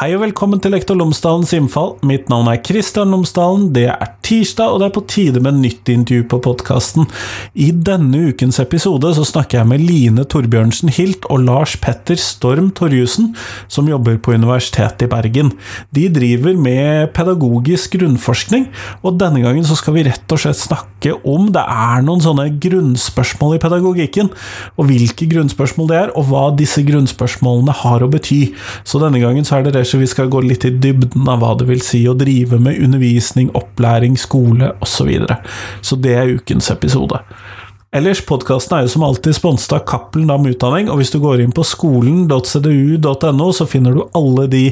Hei og velkommen til Lektor Lomsdalens innfall. Mitt navn er Kristian Lomsdalen. Det er tirsdag, og det er på tide med nytt intervju på podkasten. I denne ukens episode så snakker jeg med Line Torbjørnsen Hilt og Lars Petter Storm Torjussen, som jobber på Universitetet i Bergen. De driver med pedagogisk grunnforskning, og denne gangen så skal vi rett og slett snakke om det er noen sånne grunnspørsmål i pedagogikken, og hvilke grunnspørsmål det er, og hva disse grunnspørsmålene har å bety. Så denne gangen så er det så vi skal gå litt i dybden av hva det vil si å drive med undervisning, opplæring, skole osv. Så, videre. så det er ukens episode. Ellers, podkasten er jo som alltid sponset av Cappelen Dam Utdanning, og hvis du går inn på skolen.cdu.no, så finner du alle de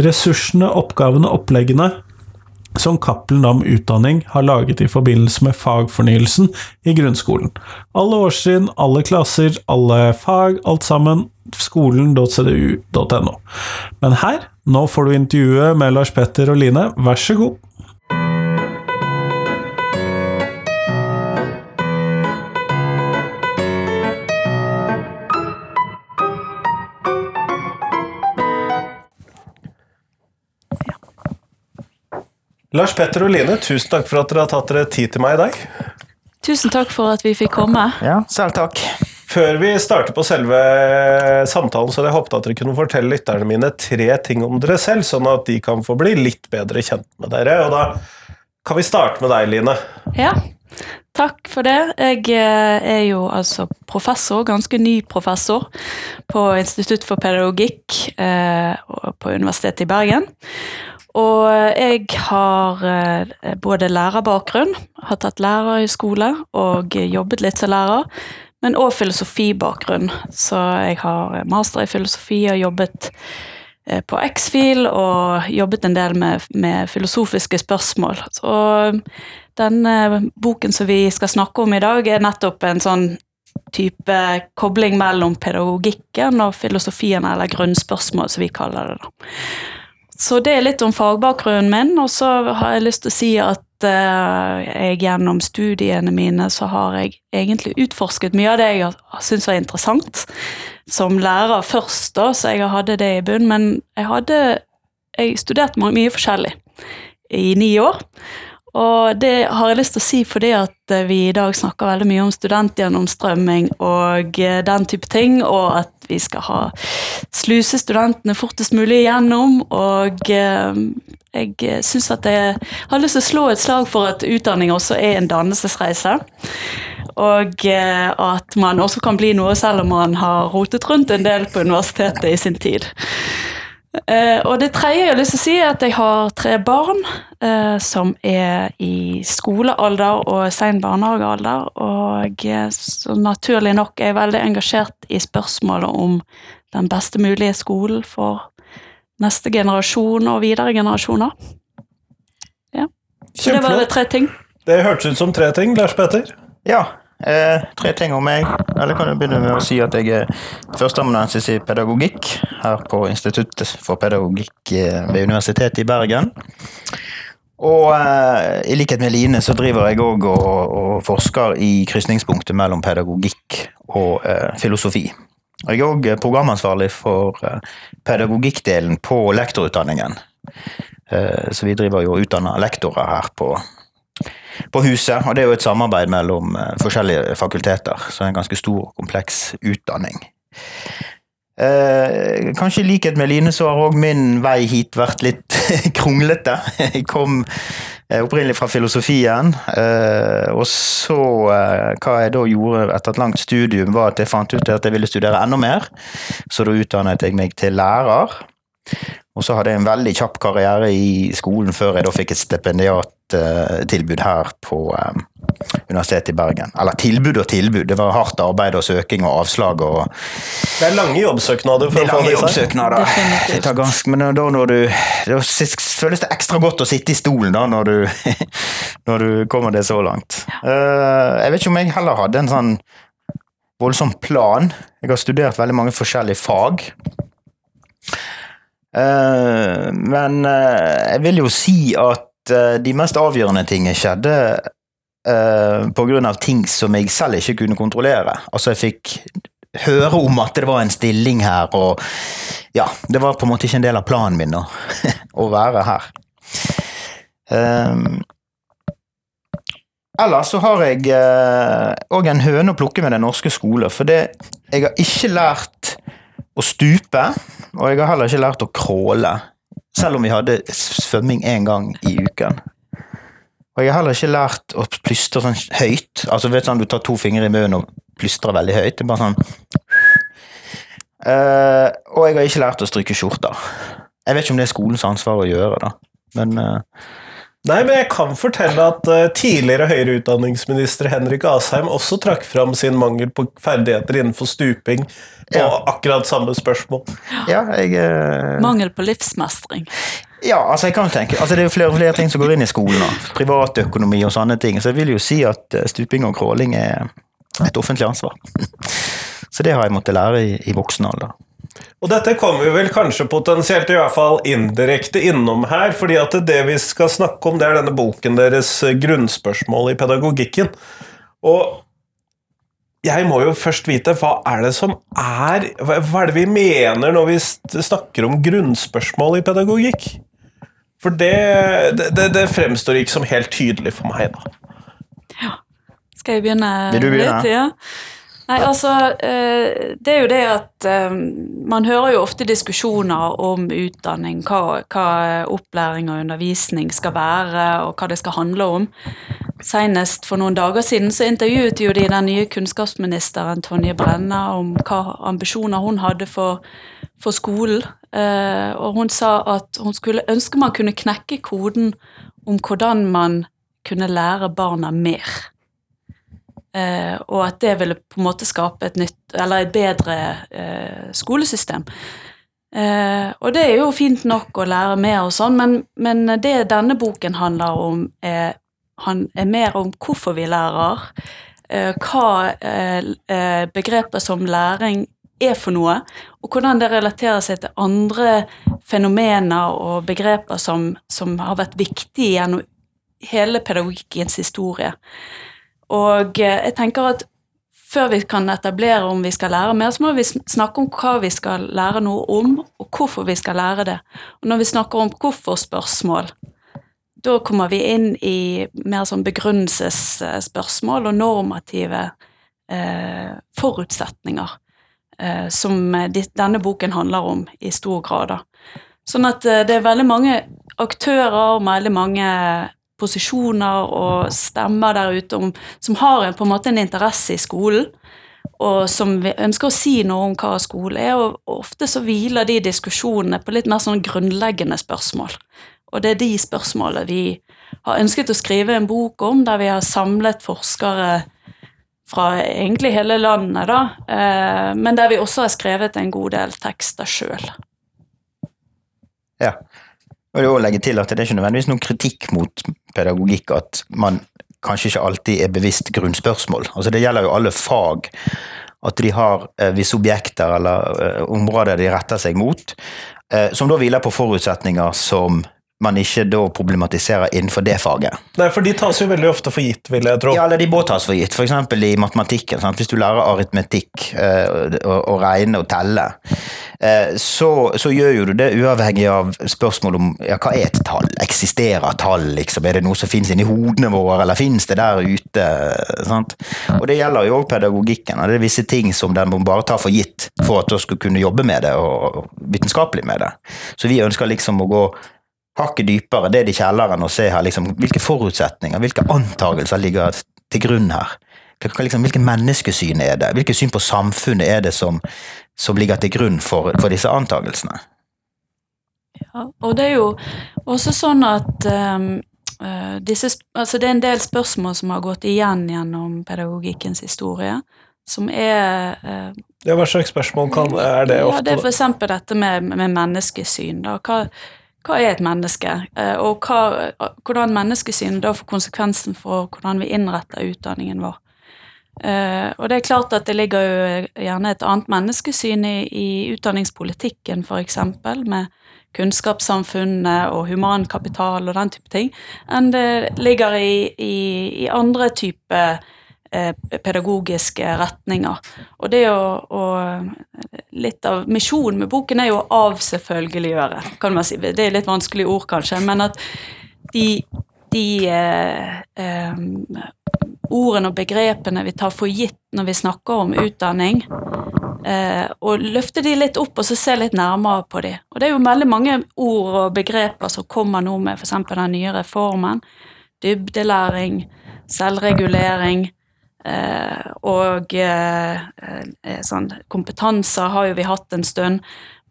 ressursene, oppgavene, oppleggene som Cappelen Dam Utdanning har laget i forbindelse med fagfornyelsen i grunnskolen. Alle årstrinn, alle klasser, alle fag, alt sammen. Skolen.cdu.no. Men her nå får du intervjuet med Lars Petter og Line, vær så god. Lars Petter og Line, tusen takk for at dere har tatt dere tid til meg i dag. Tusen takk for at vi fikk komme. Ja, selv takk. Før vi starter på selve samtalen, så hadde jeg håpet at dere kunne fortelle lytterne mine tre ting om dere selv, sånn at de kan få bli litt bedre kjent med dere. Og da kan vi starte med deg, Line. Ja, takk for det. Jeg eh, er jo altså professor, ganske ny professor, på Institutt for pedagogikk eh, på Universitetet i Bergen. Og jeg har eh, både lærerbakgrunn, har tatt lærer i skole og jobbet litt som lærer, men òg filosofibakgrunn. Så jeg har master i filosofi og jobbet eh, på X-Fil og jobbet en del med, med filosofiske spørsmål. Og denne boken som vi skal snakke om i dag, er nettopp en sånn type kobling mellom pedagogikken og filosofien, eller grunnspørsmål, som vi kaller det. da. Så det er litt om fagbakgrunnen min, og så har jeg lyst til å si at uh, jeg gjennom studiene mine så har jeg egentlig utforsket mye av det jeg syns var interessant. Som lærer først, da, så jeg hadde det i bunn, men jeg hadde Jeg studerte mye forskjellig i ni år. Og det har jeg lyst til å si fordi at eh, vi i dag snakker veldig mye om studentgjennomstrømming og eh, den type ting, og at vi skal ha sluse studentene fortest mulig igjennom. Og eh, jeg syns at jeg har lyst til å slå et slag for at utdanning også er en dannelsesreise. Og at man også kan bli noe selv om man har rotet rundt en del på universitetet i sin tid. Uh, og det tredje jeg har lyst til å si, er at jeg har tre barn uh, som er i skolealder og sen barnehagealder. Og uh, så naturlig nok er jeg veldig engasjert i spørsmålet om den beste mulige skolen for neste generasjon og videre generasjoner. Ja. Så det var det tre ting. Det hørtes ut som tre ting, Lars Petter. Ja, Eh, tre ting om meg. Eller kan du begynne med å si at jeg er førsteamanuensis i pedagogikk her på Instituttet for pedagogikk eh, ved Universitetet i Bergen. Og eh, i likhet med Line så driver jeg òg og, og, forsker i krysningspunktet mellom pedagogikk og eh, filosofi. Jeg er òg programansvarlig for eh, pedagogikkdelen på lektorutdanningen. Eh, så vi driver jo og utdanner lektorer her på på huset. Og det er jo et samarbeid mellom uh, forskjellige fakulteter, så det er en ganske stor og kompleks utdanning. Uh, kanskje i likhet med Line så har òg min vei hit vært litt kronglete. Jeg kom uh, opprinnelig fra filosofien, og så Hva jeg da gjorde etter et langt studium, var at jeg fant ut at jeg ville studere enda mer. Så da utdannet jeg meg til lærer. Og så hadde jeg en veldig kjapp karriere i skolen før jeg da fikk et stipendiattilbud her på um, Universitetet i Bergen. Eller tilbud og tilbud, det var hardt arbeid og søking og avslag og Det er lange jobbsøknader for er lange jobbsøknader. Det tar ganske, men da når du Da føles det ekstra godt å sitte i stolen da når du, når du kommer det så langt. Uh, jeg vet ikke om jeg heller hadde en sånn voldsom plan. Jeg har studert veldig mange forskjellige fag. Eh, men eh, jeg vil jo si at eh, de mest avgjørende tingene skjedde grunn av ting som jeg selv ikke kunne kontrollere. Altså, jeg fikk høre om at det var en stilling her, og ja, det var på en måte ikke en del av planen min å, å være her. Um, ellers så har jeg òg uh, en høne å plukke med den norske skole, for det, jeg har ikke lært å stupe, og jeg har heller ikke lært å crawle, selv om vi hadde svømming én gang i uken. Og jeg har heller ikke lært å plystre sånn høyt. Altså, vet sånn, du tar to fingre i munnen og plystrer veldig høyt. Det er bare sånn uh, Og jeg har ikke lært å stryke skjorter. Jeg vet ikke om det er skolens ansvar å gjøre, da. Men uh, Nei, men jeg kan fortelle at uh, tidligere høyere utdanningsminister Henrik Asheim også trakk fram sin mangel på ferdigheter innenfor stuping på ja. akkurat samme spørsmål. Ja, jeg... Mangel på livsmestring. Ja, altså jeg kan tenke, altså det er jo flere og flere ting som går inn i skolen. Privatøkonomi og sånne ting. Så jeg vil jo si at stuping og crawling er et offentlig ansvar. Så det har jeg måttet lære i, i voksen alder. Og dette kommer vi vel kanskje potensielt i hvert fall indirekte innom her, fordi at det vi skal snakke om, det er denne boken deres eh, grunnspørsmål i pedagogikken. Og jeg må jo først vite hva er det som er Hva er det vi mener når vi snakker om grunnspørsmål i pedagogikk? For det, det, det fremstår ikke som helt tydelig for meg, da. Ja. Skal jeg begynne? Vil du begynne? Litt, ja? Nei, altså eh, Det er jo det at eh, man hører jo ofte diskusjoner om utdanning, hva, hva opplæring og undervisning skal være, og hva det skal handle om. Senest for noen dager siden så intervjuet jo de den nye kunnskapsministeren Tonje Brenna om hva ambisjoner hun hadde for, for skolen. Eh, og hun sa at hun skulle ønske man kunne knekke koden om hvordan man kunne lære barna mer. Eh, og at det ville på en måte skape et nytt, eller et bedre eh, skolesystem. Eh, og det er jo fint nok å lære mer og sånn, men, men, det denne boken handler om, er, han er mer om hvorfor vi lærer. Eh, hva eh, eh, begrepet som læring er for noe, og hvordan det relaterer seg til andre fenomener og begreper som, som har vært viktige gjennom hele pedagogikkens historie. Og eh, jeg tenker at før vi kan etablere om vi skal lære mer, så må vi snakke om hva vi skal lære noe om, og hvorfor vi skal lære det. Og når vi snakker om hvorfor-spørsmål, da kommer vi inn i mer sånn begrunnelsesspørsmål og normative eh, forutsetninger, eh, som de, denne boken handler om i stor grad. Da. Sånn at eh, det er veldig mange aktører veldig mange posisjoner og stemmer der ute om, som har en, på en måte en interesse i skolen, og som ønsker å si noe om hva skole er. Og, ofte så hviler de diskusjonene på litt mer sånn grunnleggende spørsmål. Og det er de spørsmålene vi har ønsket å skrive en bok om, der vi har samlet forskere fra egentlig hele landet, da, eh, men der vi også har skrevet en god del tekster sjøl. Ja. Og det er å legge til at det er ikke nødvendigvis noen kritikk mot pedagogikk at man kanskje ikke alltid er bevisst grunnspørsmål. Altså Det gjelder jo alle fag. At de har eh, visse objekter eller eh, områder de retter seg mot, eh, som da hviler på forutsetninger som man ikke da problematiserer innenfor det faget. Nei, for de tas jo veldig ofte for gitt, vil jeg tro. Ja, eller de må tas for gitt. F.eks. i matematikken. Sant? Hvis du lærer aritmetikk eh, og, regne og telle, eh, så, så, gjør jo du det uavhengig av spørsmål om ja, hva er et tall? Eksisterer tall? Liksom? Er det noe som finnes inni hodene våre, eller finnes det der ute? Sant? Og det gjelder jo òg pedagogikken. Det er visse ting som den må bare ta for gitt for at du skal kunne jobbe med det og vitenskapelig med det. Så vi ønsker liksom å gå hakket dypere det i kjelleren og se her, liksom, hvilke forutsetninger, hvilke antagelser ligger til grunn her. Liksom, hvilke menneskesyn er det? Hvilket syn på samfunnet er det som, som ligger til grunn for, for, disse antagelsene? Ja, og det er jo også sånn at um, disse, altså det er en del spørsmål som har gått igjen gjennom pedagogikkens historie, som er uh, ja, Hva slags spørsmål kan, er det ofte? Ja, det er f.eks. dette med, med menneskesyn. Da. Hva, hva er et menneske, eh, og hva, hvordan menneskesyn da får konsekvensen for hvordan vi innretter utdanningen vår. Uh, og det er klart at det ligger jo gjerne et annet menneskesyn i, i utdanningspolitikken, f.eks., med kunnskapssamfunnet og humankapital og den type ting, enn det ligger i, i, i andre typer eh, pedagogiske retninger. Og det å, å Litt av misjonen med boken er jo å avselvfølgeliggjøre, kan man si. Det er litt vanskelige ord, kanskje, men at de, de eh, eh, ordene og begrepene vi tar for gitt når vi snakker om utdanning, eh, og løfte de litt opp og så se litt nærmere på de. Og det er jo veldig mange ord og begreper som kommer nå med f.eks. den nye reformen. Dybdelæring, selvregulering. Eh, og eh, eh, sånn kompetanser har jo vi hatt en stund.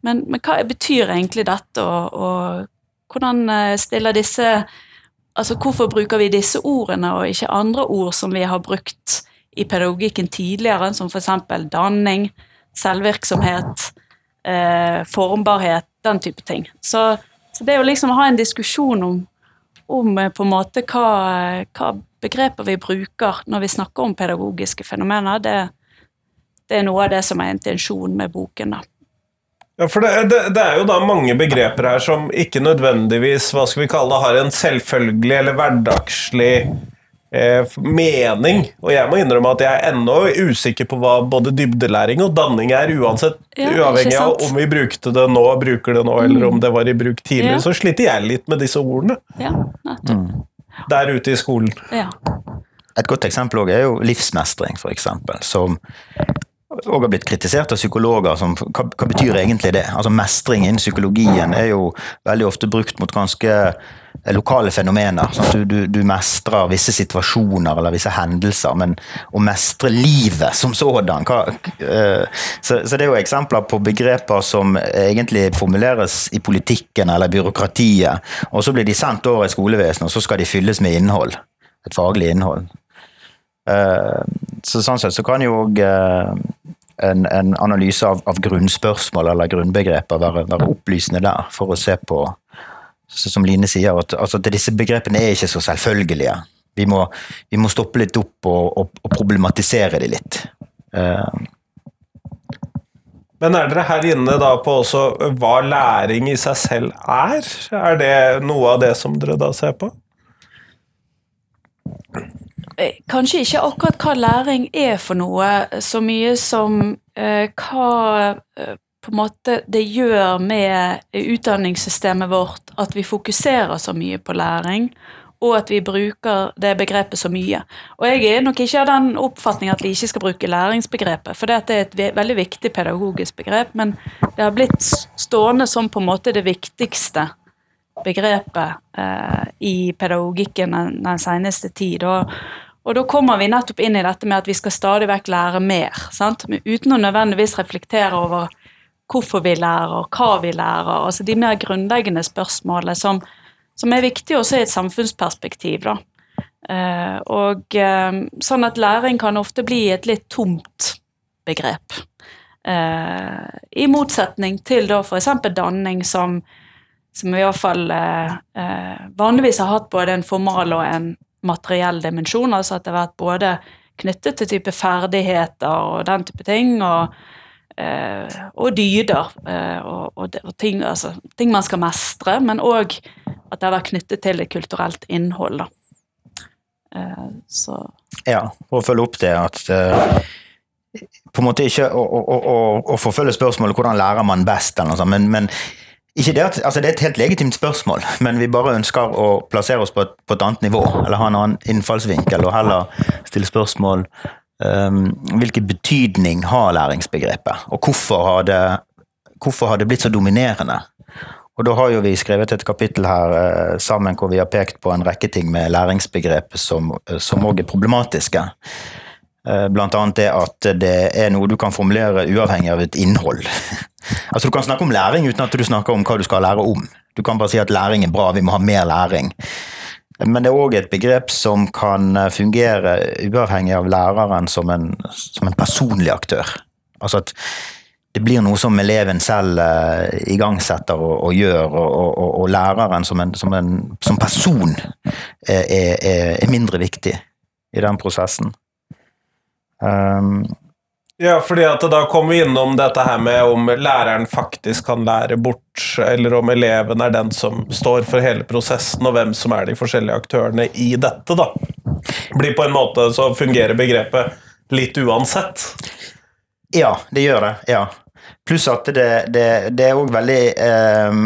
Men, men hva betyr egentlig dette, og, og hvordan eh, stiller disse Altså, hvorfor bruker vi disse ordene og ikke andre ord som vi har brukt i pedagogikken tidligere, som f.eks. danning, selvvirksomhet, eh, formbarhet, den type ting. Så, så, det å liksom ha en diskusjon om, om på en måte hva, hva begreper vi bruker når vi snakker om pedagogiske fenomener, det, det er noe av det som er intensjonen med boken. da. Ja, for det, det, det, er jo da mange begreper her som ikke nødvendigvis hva skal vi kalle det, har en selvfølgelig eller hverdagslig eh, mening. Og jeg må innrømme at jeg er ennå usikker på hva både dybdelæring og danning er, uansett, ja, uavhengig av om vi brukte det nå, bruker det nå, mm. eller om det var i bruk tidligere. Ja. Så sliter jeg litt med disse ordene. Ja. Mm der ute i skolen. Ja. Et godt eksempel er jo livsmestring, f.eks., som og har blitt kritisert av psykologer som hva, hva, betyr egentlig det? Altså Mestring innen psykologien er jo veldig ofte brukt mot ganske eh, lokale fenomener. Sånn du, du, du, mestrer visse situasjoner eller visse hendelser, men å mestre livet som sådan hva, uh, så, så, det er jo eksempler på begreper som egentlig formuleres i politikken eller byråkratiet, og så blir de sendt over i skolevesenet, og så skal de fylles med innhold. Et faglig innhold. Uh, så sånn sett så kan jo òg uh, en, en, analyse av, av, grunnspørsmål eller grunnbegreper være, være, opplysende der, for å se på Som Line sier, at, altså, disse begrepene er ikke så selvfølgelige. Vi må, vi må stoppe litt opp og, og, og problematisere de litt. Uh, men er dere her inne da på også hva læring i seg selv er? Er det noe av det som dere da ser på? Eh, kanskje ikke akkurat hva læring er for noe, så mye som eh, hva eh, på en måte det gjør med utdanningssystemet vårt at vi fokuserer så mye på læring, og at vi bruker det begrepet så mye. Og jeg er nok ikke av den oppfatning at vi ikke skal bruke læringsbegrepet, for det er et veldig viktig pedagogisk begrep, men det har blitt stående som på en måte det viktigste begrepet eh, i pedagogikken den, den seneste tid. Og, og da kommer vi nettopp inn i dette med at vi skal stadig vekk lære mer. Sant? Men uten å nødvendigvis reflektere over hvorfor vi lærer, og hva vi lærer. altså De mer grunnleggende spørsmålene som, som er viktige også i et samfunnsperspektiv. da. Eh, og eh, sånn at læring kan ofte bli et litt tomt begrep. Eh, I motsetning til da f.eks. danning, som, som i hvert fall eh, eh, vanligvis har hatt både en formal og en materiell dimensjon, altså at det har vært både knyttet til type ferdigheter og den type ting, og, eh, og dyder eh, og, og, og ting, altså, ting, man skal mestre, men òg at det har vært knyttet til et kulturelt innhold. Eh, så Ja, for å følge opp det at eh, på en måte ikke å, å, å, å forfølge spørsmålet hvordan lærer man best, eller noe sånt, men, men ikke det, altså det er et helt legitimt spørsmål, men vi bare ønsker å plassere oss på et, på et annet nivå. Eller ha en annen innfallsvinkel, og heller stille spørsmål um, hvilken betydning har læringsbegrepet, og hvorfor har, det, hvorfor har det blitt så dominerende? Og da har jo vi skrevet et kapittel her uh, sammen hvor vi har pekt på en rekke ting med læringsbegrepet som òg er problematiske. Eh, blant annet det at det er noe du kan formulere uavhengig av et innhold. altså Du kan snakke om læring uten at du snakker om hva du skal lære om. Du kan bare si at læring er bra, vi må ha mer læring. Men det er òg et begrep som kan fungere uavhengig av læreren som en, som en personlig aktør. Altså at det blir noe som eleven selv uh, igangsetter og, og gjør, og, og, og, læreren som, en, som, en, som person er, er, er mindre viktig i den prosessen. Um, ja, fordi at da kommer vi innom dette her med om læreren faktisk kan lære bort, eller om eleven er den som står for hele prosessen, og hvem som er de forskjellige aktørene i dette, da. blir på en måte så fungerer begrepet litt uansett. Ja, det gjør det. ja. Pluss at det, det, det er òg veldig eh,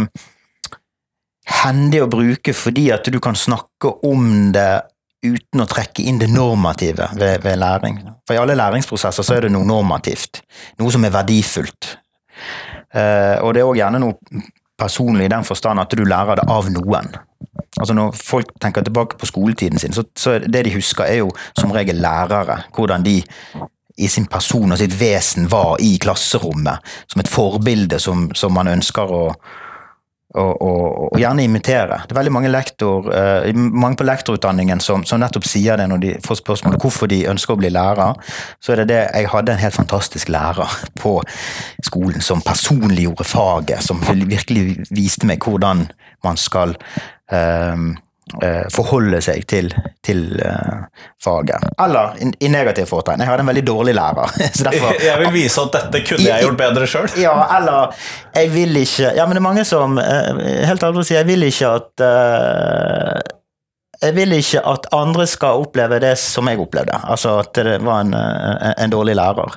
hendig å bruke fordi at du kan snakke om det uten å trekke inn det normative ved, ved læring. For i alle læringsprosesser så er det noe normativt. Noe som er verdifullt. Eh, og det er òg gjerne noe personlig i den forstand at du lærer det av noen. Altså Når folk tenker tilbake på skoletiden sin, så, så det de husker, er jo som regel lærere. Hvordan de i sin person og sitt vesen var i klasserommet. Som et forbilde som, som man ønsker å, og, og, og, gjerne imitere. Det er veldig mange, lektor, uh, mange på lektorutdanningen som, som, nettopp sier det når de får spørsmål om hvorfor de ønsker å bli lærer. Så er det det jeg hadde en helt fantastisk lærer på skolen som personliggjorde faget. Som virkelig viste meg hvordan man skal uh, forholde seg til, til faget. Eller i, i negativ fortegn. Jeg hadde en veldig dårlig lærer. Derfor, jeg vil vise at dette kunne jeg gjort bedre sjøl. Ja, eller jeg vil ikke Ja, men det er mange som helt ærlig å si, jeg vil ikke at jeg vil ikke at andre skal oppleve det som jeg opplevde. Altså at det var en, en dårlig lærer.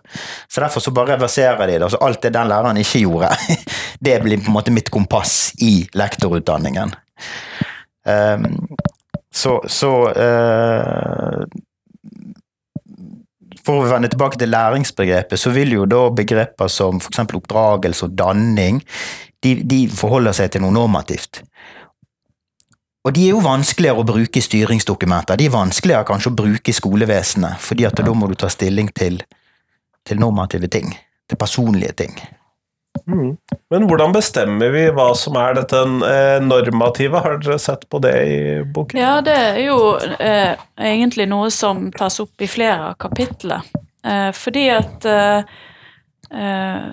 Så derfor så bare reverserer de det. Altså alt det den læreren ikke gjorde, det blir på en måte mitt kompass i lektorutdanningen. Um, så, så uh, For å vende tilbake til læringsbegrepet, så vil jo da begreper som f.eks. oppdragelse og danning, de, de forholder seg til noe normativt. Og de er jo vanskeligere å bruke i styringsdokumenter. De er vanskeligere kanskje å bruke i skolevesenet, fordi at da må du ta stilling til, til normative ting. Til personlige ting. Mm. Men hvordan bestemmer vi hva som er dette eh, normative? Har dere sett på det i boken? Ja, det er jo eh, egentlig noe som tas opp i flere av kapitlene. Eh, fordi at eh, eh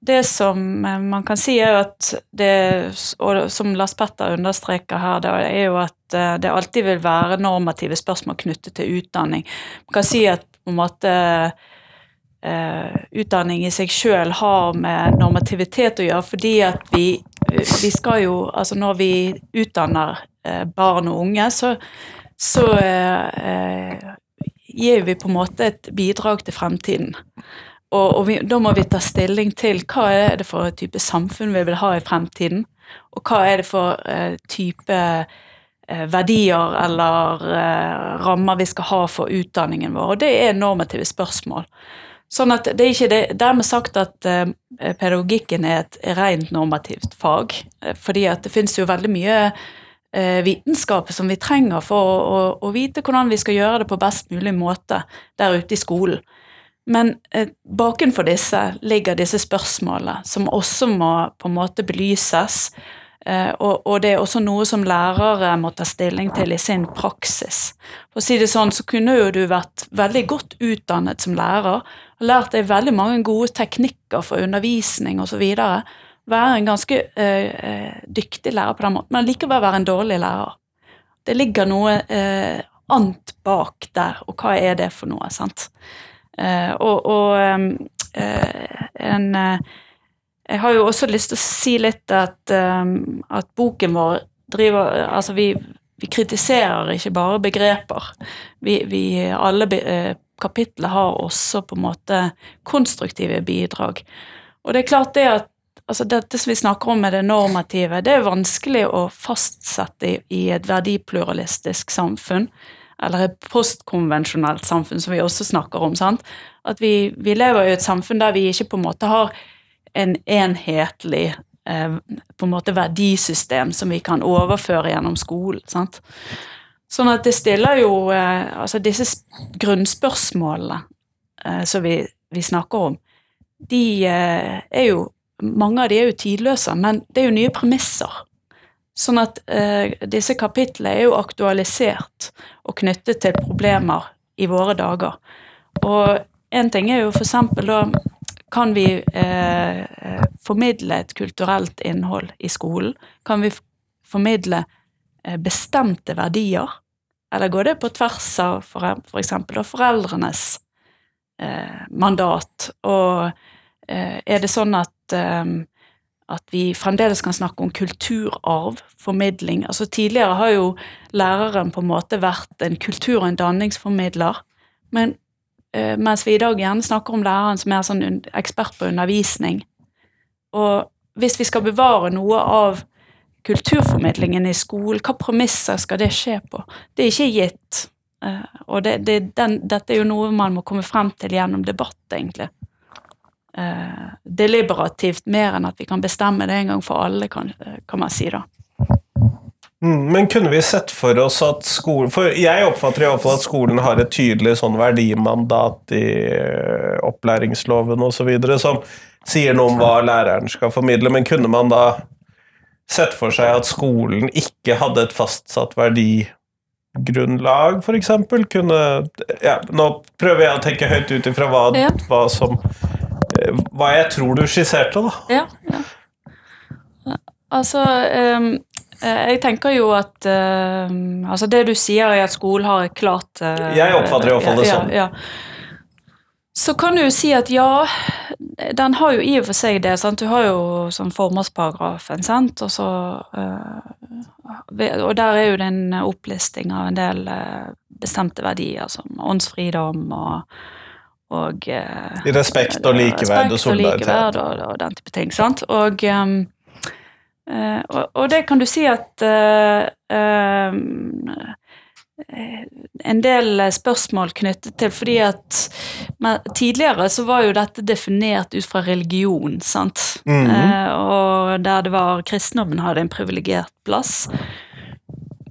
det som man kan si, er at det, og som Lars Petter understreker her, det er jo at eh, det alltid vil være normative spørsmål knyttet til utdanning. Man kan si at på en måte utdanning i seg sjøl har med normativitet å gjøre, fordi at vi, vi skal jo Altså når vi utdanner uh, barn og unge, så, så gir vi på en måte et bidrag til fremtiden. Og, og vi, da må vi ta stilling til hva er det for type samfunn vi vil ha i fremtiden, og hva er det for type verdier eller rammer vi skal ha for utdanningen vår. Og det er normative spørsmål. Sånn at det er ikke det, dermed sagt at eh, pedagogikken er et rent normativt fag. Uh, fordi at det finnes jo veldig mye eh, vitenskap som vi trenger for å, å, å, vite hvordan vi skal gjøre det på best mulig måte der ute i skolen. Men bakenfor disse ligger disse spørsmålene, som også må på en måte belyses. Og, og, det er også noe som lærere må ta stilling til i sin praksis. For å si det sånn, så kunne jo du vært veldig godt utdannet som lærer har lært deg veldig mange gode teknikker for undervisning osv. Være en ganske uh, dyktig lærer på den måten, men likevel være en dårlig lærer. Det ligger noe uh, annet bak der, og hva er det for noe? sant? Uh, og, og um, en Jeg har jo også lyst til å si litt at, um, at boken vår driver Altså, vi, vi kritiserer ikke bare begreper. Vi, vi alle be, kapitlet har også på en måte konstruktive bidrag. Og det er klart det at altså Dette som vi snakker om med det normative, det er vanskelig å fastsette i, et verdipluralistisk samfunn. Eller et postkonvensjonelt samfunn, som vi også snakker om. sant? At vi, vi lever i et samfunn der vi ikke på en måte har en enhetlig eh, på en måte verdisystem som vi kan overføre gjennom skolen. sant? Sånn at det stiller jo eh, Altså disse grunnspørsmålene eh, som vi, vi, snakker om, de eh, er jo Mange av de er jo tidløse, men det er jo nye premisser. Sånn at disse kapitlene er jo aktualisert og knyttet til problemer i våre dager. Og en ting er jo eksempel da kan vi eh, formidle et kulturelt innhold i skolen? Kan vi formidle bestemte verdier? Eller går det på tvers av f.eks. For foreldrenes eh, mandat? Og eh, er det sånn at, eh, at vi fremdeles kan snakke om kulturarv, formidling. Altså Tidligere har jo læreren på en måte vært en kultur- og en danningsformidler. Men eh, mens vi i dag gjerne snakker om læreren som er sånn ekspert på undervisning. Og hvis vi skal bevare noe av kulturformidlingen i skolen, hva premisser skal det skje på? Det er ikke gitt. Eh, og det, det, den, dette er jo noe man må komme frem til gjennom debatt, egentlig. Eh, deliberativt, mer enn at vi kan bestemme det en gang for alle, kan, kan man si da. Mm, Men kunne vi sett for oss at skolen For jeg oppfatter i alle fall at skolen har et tydelig sånn verdimandat i eh, opplæringsloven osv. som sier noe om hva læreren skal formidle, men kunne man da sett for seg at skolen ikke hadde et fastsatt verdigrunnlag, f.eks.? Kunne ja, Nå prøver jeg å tenke høyt ut ifra hva, Ja. hva som eh, Hva jeg tror du skisserte, da. Ja, ja. Altså eh, Jeg tenker jo at um, Altså, det du sier, er at skolen har klart uh, Jeg oppfatter i hvert fall det ja, sånn. Ja, Så kan du jo si at ja, den har jo i og for seg det. Sant? Du har jo sånn formålsparagrafen, sant? Og, så, eh, og der er jo det en opplisting av en del eh, bestemte verdier, som åndsfridom og, og eh, Respekt og likeverd og Respekt og likeverd solidaritet. og, og den type ting. sant? Og, ehm, eh, og, det kan du si at eh, ehm, eh, En del spørsmål knyttet til fordi at Tidligere så var jo dette definert ut fra religion, sant? Mhm. Eh, og der det var kristendommen hadde en privilegert plass.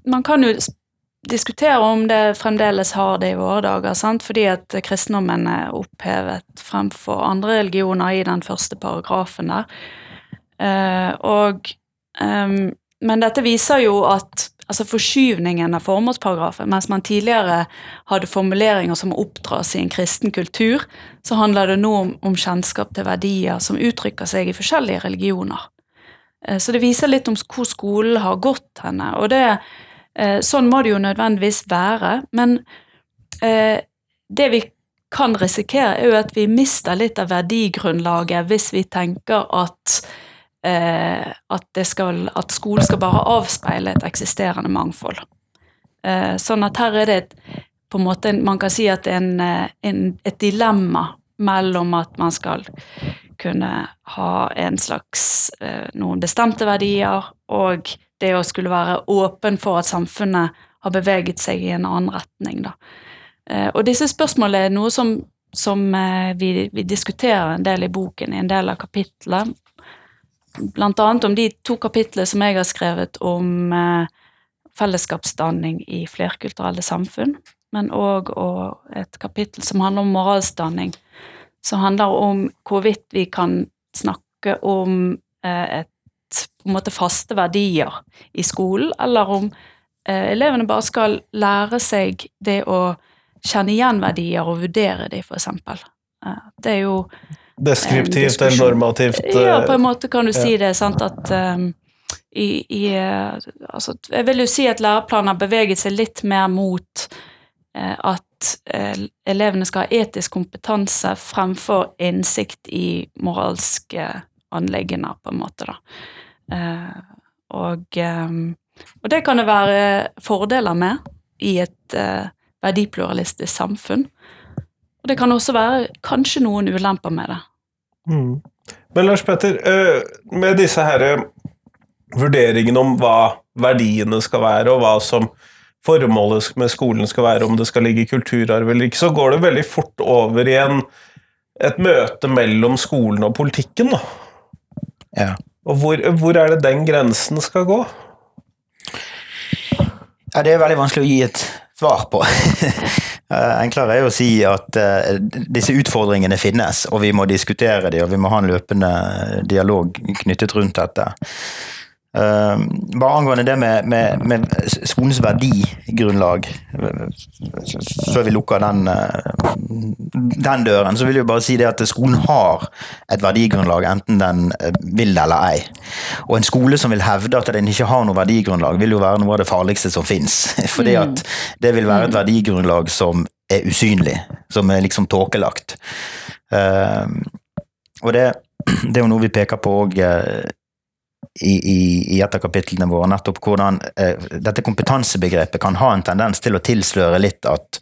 Man kan jo diskutere om det fremdeles har det i våre dager, sant? fordi at kristendommen er opphevet fremfor andre religioner i den første paragrafen der. Eh, og, eh, men dette viser jo at altså forskyvningen av formålsparagrafen, mens man tidligere hadde formuleringer som oppdras i en kristen kultur, så handler det nå om, om kjennskap til verdier som uttrykker seg i forskjellige religioner. Eh, Så det viser litt om hvor skolen har gått henne. Og det, eh, sånn må det jo nødvendigvis være. Men eh, det vi kan risikere, er jo at vi mister litt av verdigrunnlaget hvis vi tenker at eh, at, skal, at skolen skal bare avspeile et eksisterende mangfold. Eh, sånn at her er det et, på en måte Man kan si at det er en, eh, en, et dilemma mellom at man skal kunne ha en slags eh, noen bestemte verdier, og det å skulle være åpen for at samfunnet har beveget seg i en annen retning. Da. Og disse spørsmålene er noe som, som vi, vi diskuterer en del i boken, i en del av kapitlet. Blant annet om de to kapitlene som jeg har skrevet om eh, fellesskapsdanning i flerkulturelle samfunn, men òg et kapittel som handler om moralsdanning, som handler om hvorvidt vi kan snakke om eh, et på en måte faste verdier i skolen, eller om eh, elevene bare skal lære seg det å kjenne igjen verdier og vurdere de, for eksempel. Eh, det er jo Deskriptivt eller normativt. ja, eh, på en måte kan du si det. sant, at um, i, i eh, altså, Jeg vil jo si at læreplanen har beveget seg litt mer mot eh, at eh, elevene skal ha etisk kompetanse fremfor innsikt i moralske anliggender, på en måte. da. Eh, og, ehm, og det kan det være fordeler med i et eh, verdipluralistisk samfunn. Og det kan også være kanskje noen ulemper med det. Mm. Men Lars Petter, eh, med disse her eh, vurderingene om hva verdiene skal være, og hva som formålet med skolen skal være, om det skal ligge kulturarv eller ikke, så går det veldig fort over i en, et møte mellom skolen og politikken. Da. Ja. Og hvor, hvor er det den grensen skal gå? Ja, det er veldig vanskelig å gi et svar på. Eh, Enklere er å si at eh, disse utfordringene finnes, og vi må diskutere dem, og vi må ha en løpende dialog knyttet rundt dette. Eh, bare angående det med, med, med skolens verdigrunnlag, eh, før vi lukker den, eh, den døren, så vil jeg bare si det at skolen har et verdigrunnlag, enten den vil det eller ei. Og en skole som vil hevde at den ikke har noe verdigrunnlag, vil jo være noe av det farligste som fins. Fordi at det vil være et verdigrunnlag som er usynlig, som er liksom tåkelagt. Eh, og det, det er jo noe vi peker på òg i, i, i et av kapitlene våre nettopp hvordan eh, dette kompetansebegrepet kan ha en tendens til å tilsløre litt at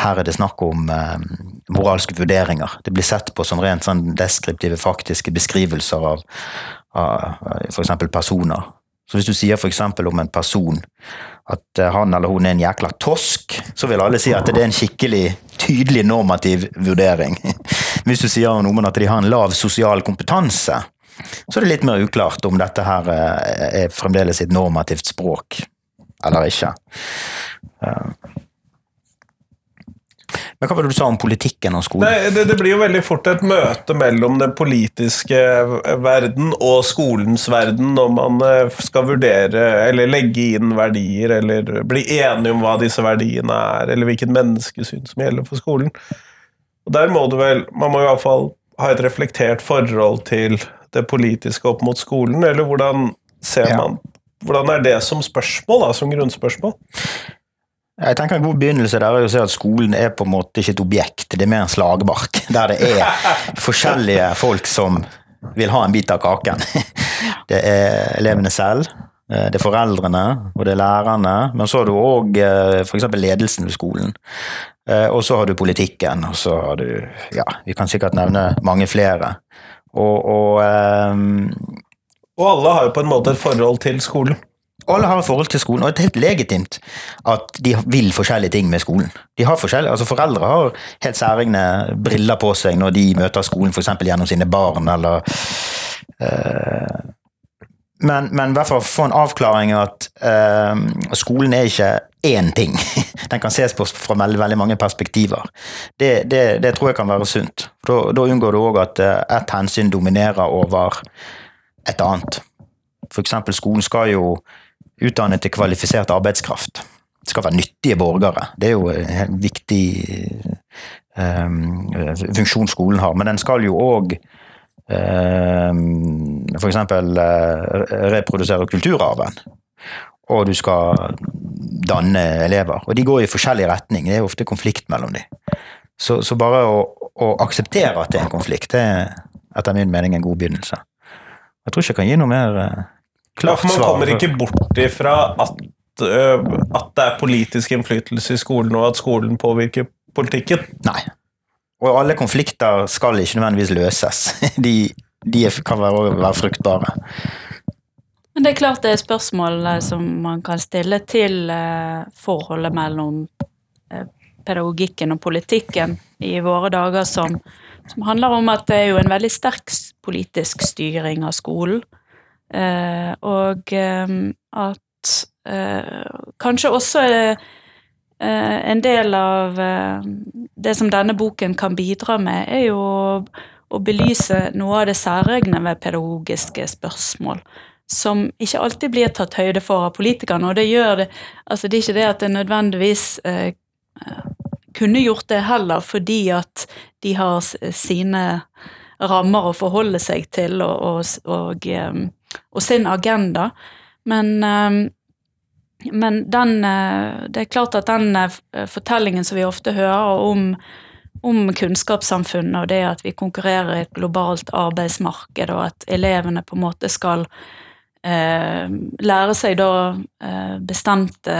her er det snakk om eh, moralske vurderinger. Det blir sett på som rent sånn deskriptive, faktiske beskrivelser av, av f.eks. personer. Så hvis du sier f.eks. om en person at eh, han eller hun er en jækla tosk, så vil alle si at det er en skikkelig tydelig normativ vurdering. Hvis du sier noe om at de har en lav sosial kompetanse, så er det litt mer uklart om dette her eh, er fremdeles et normativt språk eller ikke. Eh, men hva var det du sa om politikken og skolen? Nei, det, det, blir jo veldig fort et møte mellom den politiske verden og skolens verden når man eh, skal vurdere eller legge inn verdier, eller bli enige om hva disse verdiene er, eller hvilket menneskesyn som gjelder for skolen. Og der må du vel Man må i hvert fall ha et reflektert forhold til det politiske opp mot skolen, eller hvordan ser man Hvordan er det som spørsmål, da, som grunnspørsmål? Jeg tenker En god begynnelse der er å si at skolen er på en måte ikke et objekt, det er mer en slagmark. Der det er forskjellige folk som vil ha en bit av kaken. Det er elevene selv, eh, det er foreldrene og det er lærerne. Men så har du òg f.eks. ledelsen ved skolen. Eh, og så har du politikken, og så har du Ja, vi kan sikkert nevne mange flere. Og, og, um, og alle har jo på en måte et forhold til skolen. Alle har et forhold til skolen, og det er helt legitimt at de vil forskjellige ting med skolen. De har altså Foreldre har helt særegne briller på seg når de møter skolen, f.eks. gjennom sine barn, eller uh, men, men, i hvert fall få en avklaring at uh, skolen er ikke én ting. Den kan ses på fra veldig, veldig mange perspektiver. Det, det, det, tror jeg kan være sunt. Da, unngår du òg at uh, ett hensyn dominerer over et annet. Eksempel skolen skal jo utdanne til kvalifisert arbeidskraft. Det skal være nyttige borgere. Det er jo en viktig um, funksjon skolen har. Men den skal jo òg f.eks. eksempel reprodusere kulturarven. Og du skal danne elever. Og de går i forskjellig retning. Det er ofte konflikt mellom dem. Så, så bare å, å, akseptere at det er en konflikt, det er etter min mening en god begynnelse. Jeg tror ikke jeg kan gi noe mer uh, klart svar. Man kommer ikke bort ifra at, at det er politisk innflytelse i skolen, og at skolen påvirker politikken. Nei. Og alle konflikter skal ikke nødvendigvis løses. De, de kan være, være fruktbare. Men det er klart det er spørsmål eh, som man kan stille til eh, forholdet mellom eh, pedagogikken og politikken i våre dager, som, som, handler om at det er jo en veldig sterk politisk styring av skolen. og at kanskje også en del av det som denne boken kan bidra med, er jo å belyse noe av det særegne ved pedagogiske spørsmål som ikke alltid blir tatt høyde for av politikerne. Og det gjør det Altså, det er ikke det at det nødvendigvis eh, kunne gjort det heller, fordi at de har sine rammer å forholde seg til og, og, og, eh, og sin agenda. Men, eh, men den eh, Det er klart at den fortellingen som vi ofte hører om om kunnskapssamfunnet og det at vi konkurrerer i et globalt arbeidsmarked, og at elevene på en måte skal eh, lære seg da eh, bestemte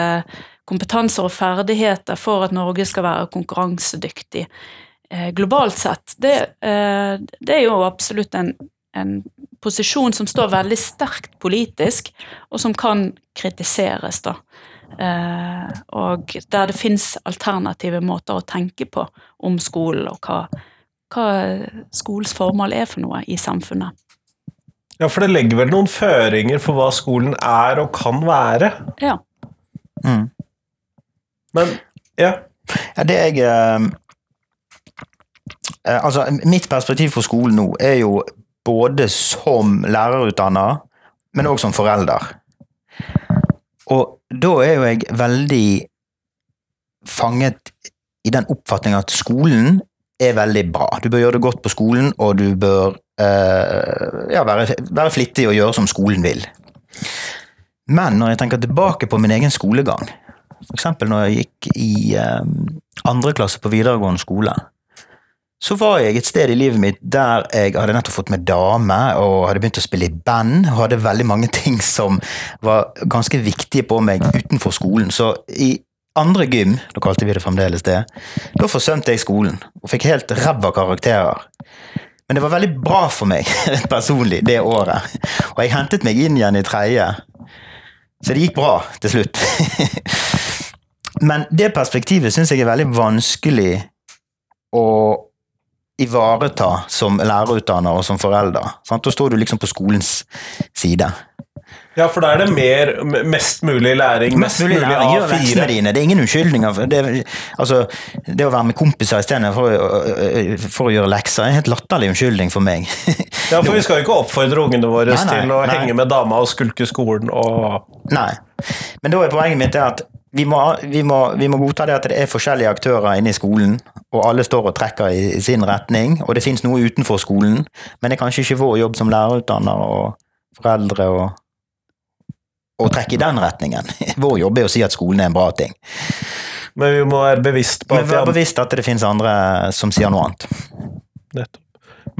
kompetanser og ferdigheter for at Norge skal være konkurransedyktig eh, globalt sett, det, eh, det, er jo absolutt en, en posisjon som står veldig sterkt politisk, og som kan kritiseres, da. Eh, og der det fins alternative måter å tenke på om skolen, og hva, hva skolens formål er for noe i samfunnet. Ja, for det legger vel noen føringer for hva skolen er og kan være. Ja. Mm. Men ja. ja det jeg eh, eh, Altså, mitt perspektiv for skolen nå er jo både som lærerutdanner, men òg som forelder. Og da er jo jeg veldig fanget i den oppfatning at skolen er veldig bra. Du bør gjøre det godt på skolen, og du bør uh, ja, være, være, flittig og gjøre som skolen vil. Men når jeg tenker tilbake på min egen skolegang, f.eks. når jeg gikk i um, andre klasse på videregående skole, så var jeg et sted i livet mitt der jeg hadde nettopp fått meg dame og hadde begynt å spille i band. og Hadde veldig mange ting som var ganske viktige på meg utenfor skolen. Så i andre gym, da kalte vi det fremdeles det, da forsømte jeg skolen og fikk helt ræva karakterer. Men det var veldig bra for meg personlig det året. Og jeg hentet meg inn igjen i tredje. Så det gikk bra til slutt. Men det perspektivet syns jeg er veldig vanskelig å ivareta som lærerutdanner og som forelder. Sant? Da står du liksom på skolens side. Ja, for da er det mer, mest mulig læring, Mest mulig læring, gjør leksene dine. Det er ingen unnskyldninger. Det, altså, det å være med kompiser istedenfor for, for å gjøre lekser er en helt latterlig unnskyldning for meg. Ja, for vi skal jo ikke oppfordre ungene våre Nei, nei, til å nei. henge med dama og skulke skolen og Nei. Men da er poenget mitt at vi må, vi, må, vi må godta det at det er forskjellige aktører inne i skolen, og alle står og trekker i, i sin retning, og det finnes noe utenfor skolen, men det er kanskje ikke vår jobb som lærerutdanner og foreldre å, å trekke i den retningen. Vår jobb er å si at skolen er en bra ting. Men vi må være bevisst på at vær vi bevisst at det finnes andre som sier noe annet. Nettopp.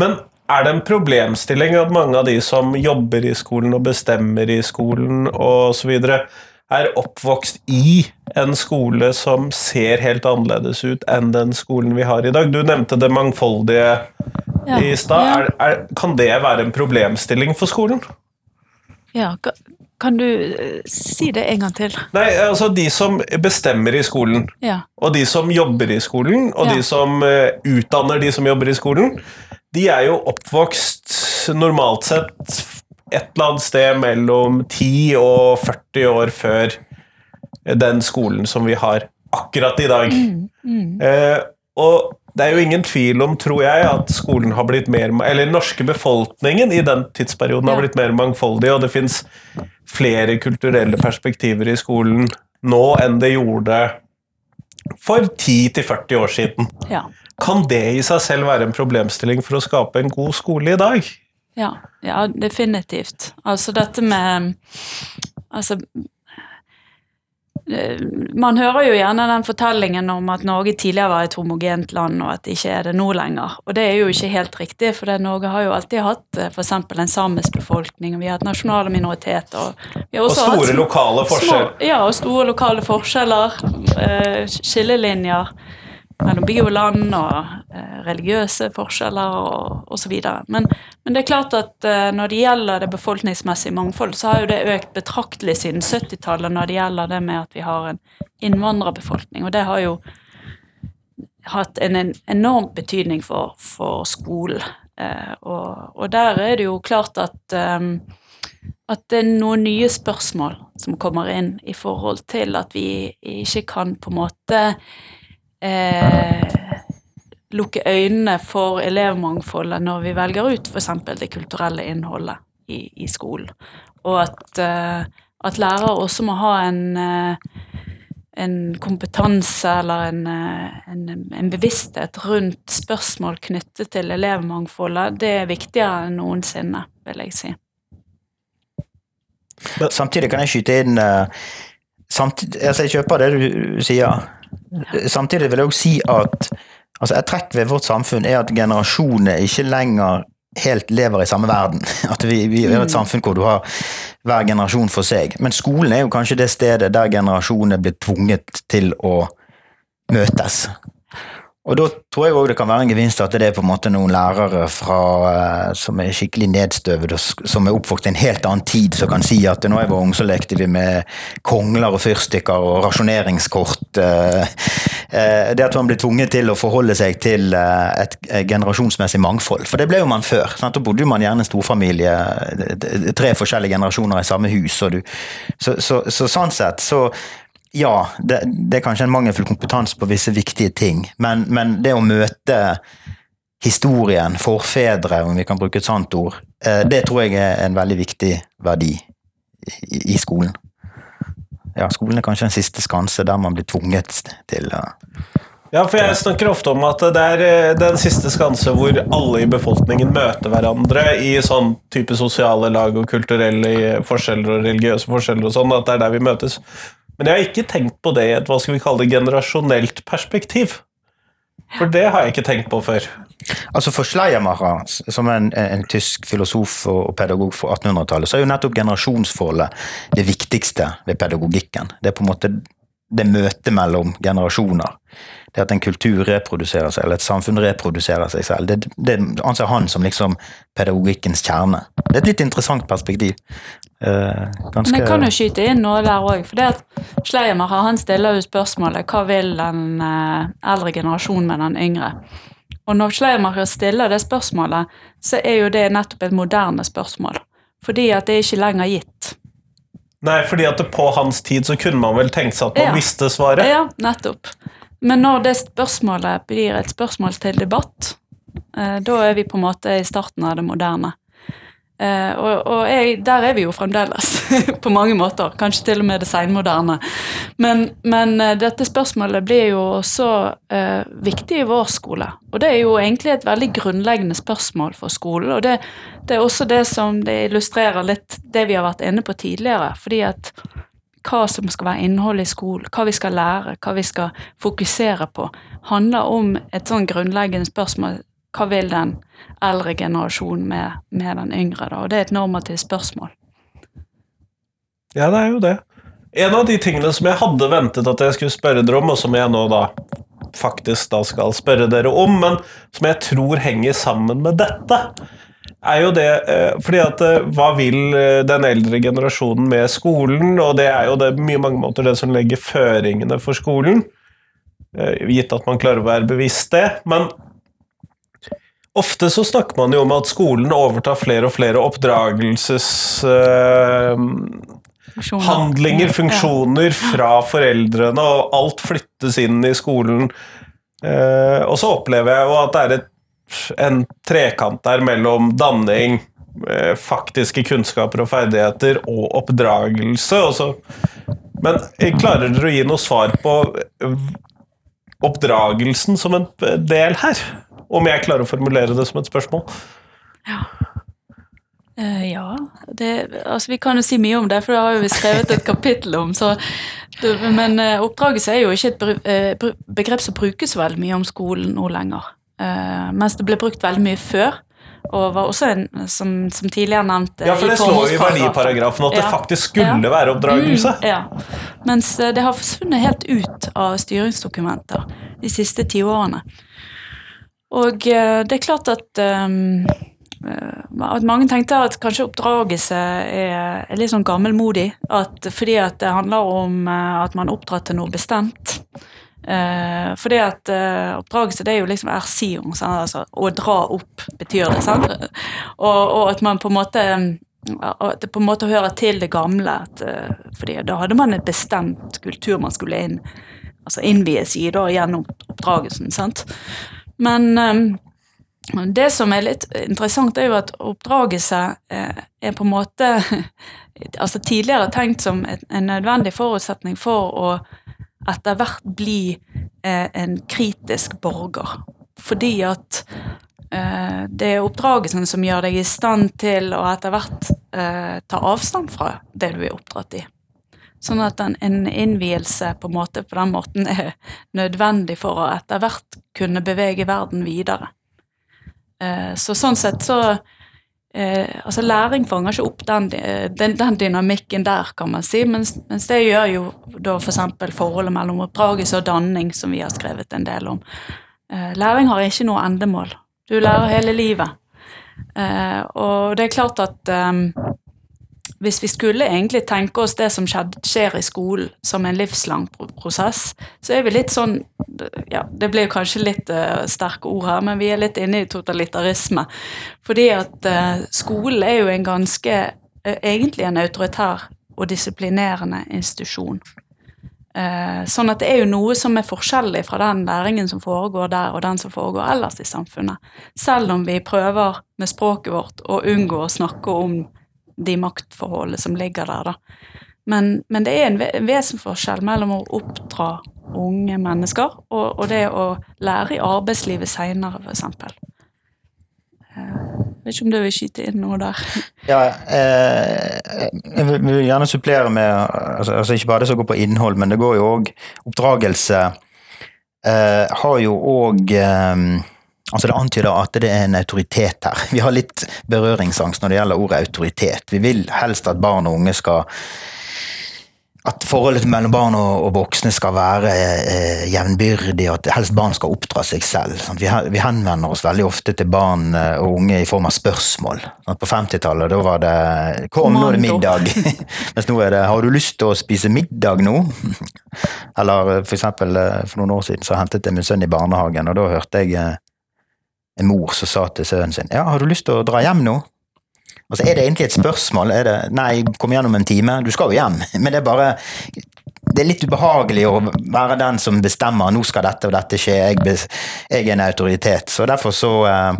Men er det en problemstilling at mange av de som jobber i skolen og bestemmer i skolen osv., er oppvokst i en skole som ser helt annerledes ut enn den skolen vi har i dag? Du nevnte det mangfoldige Ja. i stad. Kan det være en problemstilling for skolen? Ja, kan du eh, si det en gang til? Nei, altså de som bestemmer i skolen, Ja. og de som jobber i skolen, og Ja. de som eh, utdanner de som jobber i skolen, de er jo oppvokst normalt sett et eller annet sted mellom 10 og 40 år før den skolen som vi har akkurat i dag. Eh, og det er jo ingen tvil om, tror jeg, at skolen har blitt mer Eller den norske befolkningen i den tidsperioden har blitt mer mangfoldig, og det fins flere kulturelle perspektiver i skolen nå enn det gjorde for 10-40 år siden. Ja. Kan det i seg selv være en problemstilling for å skape en god skole i dag? Ja, ja, definitivt. Altså dette med Altså eh, Man hører jo gjerne den fortellingen om at Norge tidligere var et homogent land, og at det ikke er det nå lenger. Og det er jo ikke helt riktig, for det Norge har jo alltid hatt f.eks. en samisk befolkning, og vi har hatt nasjonale minoriteter. Og, vi har Og store hatt lokale forskjeller. Små, ja, og store lokale forskjeller. Eh, skillelinjer mellom by og land, og eh, religiøse forskjeller og osv. Men, men det er klart at eh, når det gjelder det befolkningsmessige mangfold, så har jo det økt betraktelig siden 70-tallet når det gjelder det med at vi har en innvandrerbefolkning. Og det har jo hatt en, en enorm betydning for, for skolen. Eh, og, og der er det jo klart at at det er noen nye spørsmål som kommer inn i forhold til at vi ikke kan på en måte eh, lukke øynene for elevmangfoldet når vi velger ut f.eks. det kulturelle innholdet i, i skolen. Og at, eh, at lærere også må ha en, eh, en kompetanse eller en, eh, en, en bevissthet rundt spørsmål knyttet til elevmangfoldet. Det er viktigere enn noensinne, vil jeg si. Samtidig kan jeg skyte inn eh, samtidig, altså Jeg kjøper det du sier. Samtidig vil jeg også si at altså et trekk ved vårt samfunn er at generasjonene ikke lenger helt lever i samme verden. At vi, vi er et samfunn hvor du har hver generasjon for seg. Men skolen er jo kanskje det stedet der generasjonene blir tvunget til å møtes. Og da tror jeg òg det kan være en gevinst at det er på en måte noen lærere fra, eh, som er skikkelig nedstøvet, og som er oppvokst i en helt annen tid, som kan si at når jeg var ung, så lekte vi med kongler og fyrstikker og rasjoneringskort. eh, eh, Det at man blir tvunget til å forholde seg til et generasjonsmessig mangfold. For det ble jo man før. Sant? Da bodde man gjerne en storfamilie, tre forskjellige generasjoner i samme hus. Du, så, så, så sånn sett så ja, det, det er kanskje en mangelfull kompetanse på visse viktige ting, men, men det å møte historien, forfedre, om vi kan bruke et sånt ord, eh, det tror jeg er en veldig viktig verdi i, i skolen. Ja, skolen er kanskje en siste skanse der man blir tvunget til Ja, for jeg snakker ofte om at det er eh, den siste skanse hvor alle i befolkningen møter hverandre i sånn type sosiale lag og kulturelle forskjeller og religiøse forskjeller og sånn, at det er der vi møtes. Men jeg har ikke tenkt på det i et hva skal vi kalle det, generasjonelt perspektiv. For det har jeg ikke tenkt på før. Altså For Schleiermacher, som er en, en tysk filosof og pedagog fra 1800-tallet, så er jo nettopp generasjonsforholdet det viktigste ved pedagogikken. Det er på en måte det møtet mellom generasjoner. Det at en kultur reproduserer seg, eller et samfunn reproduserer seg selv. Det, det anser han som liksom pedagogikkens kjerne. Det er et litt interessant perspektiv. Eh, ganske... Men jeg kan jo skyte inn noe der òg. For det at Schleiermacher han stiller jo spørsmålet hva vil den eh, eldre generasjonen med den yngre? Og når Schleiermacher stiller det spørsmålet, så er jo det nettopp et moderne spørsmål. Fordi at det er ikke lenger gitt. Nei, fordi at på hans tid så kunne man vel tenkt seg at man ja. visste svaret? Ja, nettopp. Men når det spørsmålet blir et spørsmål til debatt, eh, da er vi på en måte i starten av det moderne. Uh, og, og jeg, der er vi jo fremdeles, på mange måter. Kanskje til og med det seinmoderne. Men, men uh, dette spørsmålet blir jo også eh, viktig i vår skole. Og det er jo egentlig et veldig grunnleggende spørsmål for skolen. Og det, det, er også det som det illustrerer litt det vi har vært inne på tidligere. fordi at hva som skal være innholdet i skolen, hva vi skal lære, hva vi skal fokusere på, handler om et sånn grunnleggende spørsmål hva vil den eldre generasjon med, med, den yngre? da? Og det er et normativt spørsmål. Ja, det er jo det. En av de tingene som jeg hadde ventet at jeg skulle spørre dere om, og som jeg nå da faktisk da skal spørre dere om, men som jeg tror henger sammen med dette, er jo det eh, fordi at eh, hva vil eh, den eldre generasjonen med skolen? Og det er jo det mye mange måter det som legger føringene for skolen, gitt at man klarer å være bevisst det. Men Ofte så snakker man jo om at skolen overtar flere og flere oppdragelseshandlinger, uh, funksjoner, fra foreldrene, og alt flyttes inn i skolen. Uh, og så opplever jeg jo at det er et, en trekant der mellom danning, uh, faktiske kunnskaper og ferdigheter, og oppdragelse. Og så, men klarer dere å gi noe svar på oppdragelsen som en del her? Om jeg klarer å formulere det som et spørsmål? Ja. Uh, ja. Det, altså, vi kan jo si mye om det, for det har jo vi skrevet et kapittel om. Så, det, men uh, oppdraget er jo ikke et uh, begrep som brukes veldig mye om skolen nå lenger. mens det ble brukt veldig mye før. Og var også en, som, som tidligere nevnt Ja, for det slår i verdiparagrafen at ja. det faktisk skulle ja. være oppdragelse. Mm, ja. Mens det har forsvunnet helt ut av styringsdokumenter de siste ti årene. Og eh, det er klart at um, at mange tenkte at kanskje oppdragelse er, er litt sånn gammelmodig. At, fordi at det handler om at man oppdrar til noe bestemt. Uh, fordi at uh, oppdragelse det er jo liksom ersion. Altså, å dra opp betyr det. sant? Og, og, at man på en måte at det på en måte hører til det gamle. At, fordi da hadde man en bestemt kultur man skulle inn, altså innvies i da, gjennom oppdragelsen. sant? Men um, det som er litt interessant, er jo at oppdragelse eh, er på en måte altså tidligere tenkt som en nødvendig forutsetning for å etter hvert bli eh, en kritisk borger. Fordi at eh, det er oppdragelsen som gjør deg i stand til å etter hvert ta avstand fra det du er oppdratt i. Sånn at en, innvielse på, måte, på den måten er nødvendig for å etter hvert kunne bevege verden videre. Eh, så sånn sett så eh, Altså læring fanger ikke opp den, den, den, dynamikken der, kan man si, mens, mens det gjør jo da f.eks. For forholdet mellom oppdragelse og danning, som vi har skrevet en del om. Eh, læring har ikke noe endemål. Du lærer hele livet. og det er klart at hvis vi skulle egentlig tenke oss det som skjer i skolen som en livslang prosess, så er vi litt sånn ja, Det blir kanskje litt uh, sterke ord her, men vi er litt inne i totalitarisme. Fordi at uh, skolen er jo en ganske uh, Egentlig en autoritær og disiplinerende institusjon. sånn at det er jo noe som er forskjellig fra den læringen som foregår der, og den som foregår ellers i samfunnet. Selv om vi prøver med språket vårt å unngå å snakke om de maktforholdene som ligger der, da. Men, men det er en vesensforskjell mellom å oppdra unge mennesker og, og det å lære i arbeidslivet seinere, f.eks. Jeg vet ikke om du vil skyte inn noe der? Ja, eh, jeg vil gjerne supplere med altså, altså Ikke bare det som går på innhold, men det går jo òg Oppdragelse eh, har jo òg Altså Det antyder at det er en autoritet her. Vi har litt berøringsangst når det gjelder ordet autoritet. Vi vil helst at barn og unge skal at forholdet mellom barn og, voksne skal være eh, jevnbyrdig, og at helst barn skal oppdra seg selv. Sant? Vi, vi, henvender oss veldig ofte til barn eh, og unge i form av spørsmål. Sant? På 50-tallet da var det 'kom, nå er det middag'. Mens nå er det 'har du lyst til å spise middag nå'? Eller eh, for eksempel eh, for noen år siden så hentet jeg min sønn i barnehagen, og da hørte jeg en mor som sa til sønnen sin 'ja, har du lyst til å dra hjem nå'? Altså, er det egentlig et spørsmål? Er det Nei, kom igjen om en time. Du skal jo hjem. Men det er bare det er litt ubehagelig å være den som bestemmer nå skal dette og dette skje. Jeg, jeg er en autoritet. Så derfor så, eh,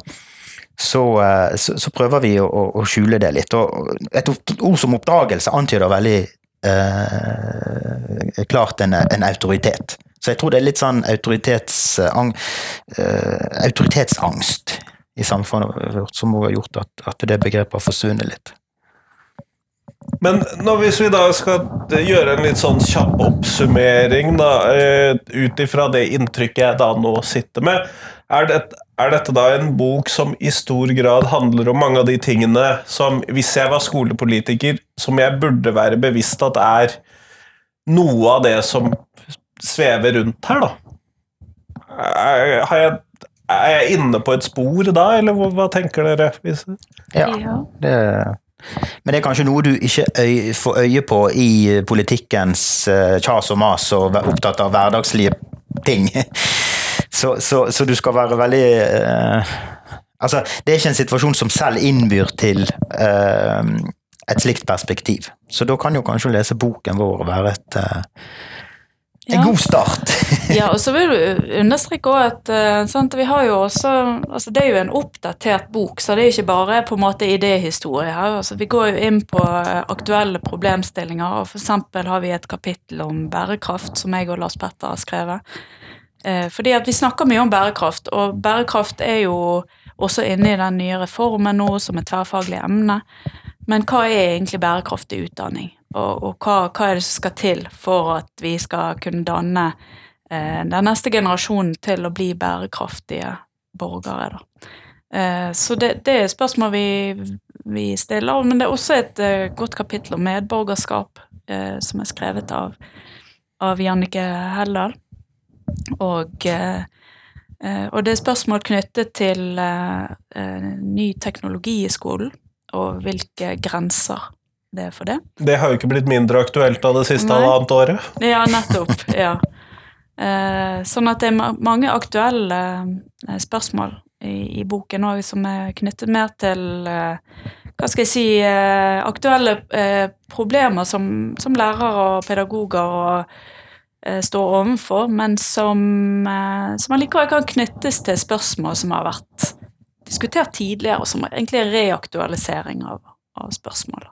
så, eh, så, så prøver vi å, å, skjule det litt. Og et ord som oppdragelse antyder veldig eh, klart en, en, autoritet. Så jeg tror det er litt sånn autoritets, uh, autoritetsangst i samfunnet vårt som har gjort at, at det begrepet har forsvunnet litt. Men når, hvis vi da skal gjøre en litt sånn kjapp oppsummering, da, eh, ut ifra det inntrykket jeg da nå sitter med, er, det, er, dette da en bok som i stor grad handler om mange av de tingene som, hvis jeg var skolepolitiker, som jeg burde være bevisst at er noe av det som svever rundt her, da? Har jeg er jeg inne på et spor da, eller hva, tenker dere? Ja, det, men det er kanskje noe du ikke øy, får øye på i politikkens uh, kjas og mas og opptatt av hverdagslige ting. Så, så, så du skal være veldig uh, Altså, det er ikke en situasjon som selv innbyr til uh, et slikt perspektiv. Så da kan jo kanskje å lese boken vår være et en ja. god start. ja, og så vil du understreke også at uh, sant, vi har jo også altså Det er jo en oppdatert bok, så det er ikke bare på en måte idéhistorie her. Altså, vi går jo inn på uh, aktuelle problemstillinger, og f.eks. har vi et kapittel om bærekraft som jeg og Lars Petter har skrevet. Uh, fordi at vi snakker mye om bærekraft, og bærekraft er jo også inne i den nye reformen nå som et tverrfaglig emne. Men hva er egentlig bærekraftig utdanning? Og, og hva, hva, er det som skal til for at vi skal kunne danne eh, den neste generasjonen til å bli bærekraftige borgere, da. Eh, så det, det, er spørsmål vi, vi, stiller, men det er også et eh, godt kapittel om medborgerskap eh, som er skrevet av, av Jannike Heldal. Og, eh, eh, og det er spørsmål knyttet til ny teknologi i skolen og hvilke grenser det er for det. Det har jo ikke blitt mindre aktuelt av det siste halvannet året. Ja, nettopp. ja. Eh, sånn at det er mange aktuelle eh, spørsmål i, i boken òg som er knyttet mer til eh, hva skal jeg si aktuelle problemer som, som lærere og pedagoger og, står overfor, men som, som allikevel kan knyttes til spørsmål som har vært diskutert tidligere, som egentlig er reaktualisering av, av spørsmålet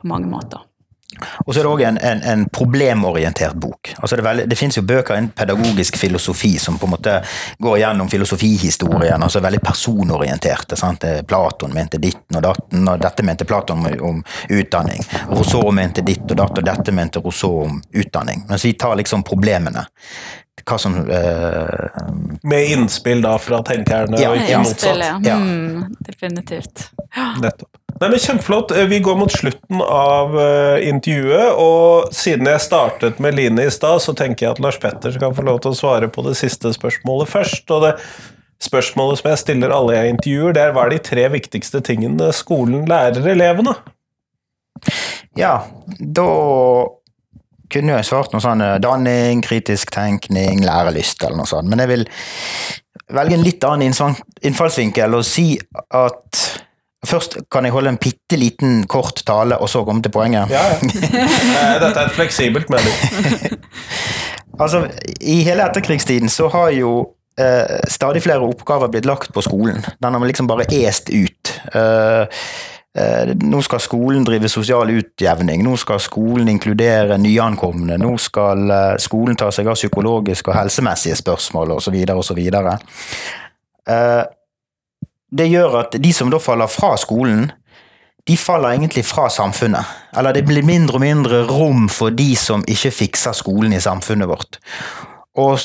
på mange måter. Og så er det òg en, en, en, problemorientert bok. Altså det, veldig, det finnes jo bøker innen pedagogisk filosofi som på en måte går gjennom filosofihistorien, altså veldig personorienterte. Sant? Platon mente ditten og datten, og dette mente Platon om utdanning. Rousseau mente ditt og datt, og dette mente Rousseau om utdanning. Mens vi tar liksom problemene hva som uh, Med innspill da fra tenkerne, ja, og ikke motsatt? Ja. Mm, definitivt. Ja. Nettopp. Nei, men Kjempeflott. Eh, vi går mot slutten av uh, intervjuet. Og siden jeg startet med Line i stad, så tenker jeg at Lars Petter skal få lov til å svare på det siste spørsmålet først. Og det spørsmålet som jeg stiller alle jeg intervjuer, det er hva er de tre viktigste tingene skolen lærer elevene? Ja, da kunne jo svart noe sånn eh, danning, kritisk tenkning, lærelyst eller noe sånt. Men jeg vil velge en litt annen innfallsvinkel og si at Først kan jeg holde en bitte liten, kort tale, og så komme til poenget. Ja, ja. Dette er et fleksibelt medium. altså, I hele etterkrigstiden så har jo eh, stadig flere oppgaver blitt lagt på skolen. Den har liksom bare est ut. Eh, Eh, nå skal skolen drive sosial utjevning, nå skal skolen inkludere nyankomne, nå skal eh, skolen ta seg av psykologiske og helsemessige spørsmål osv. osv. Eh, det gjør at de som da faller fra skolen, de faller egentlig fra samfunnet. Eller det blir mindre og mindre rom for de som ikke fikser skolen i samfunnet vårt. Og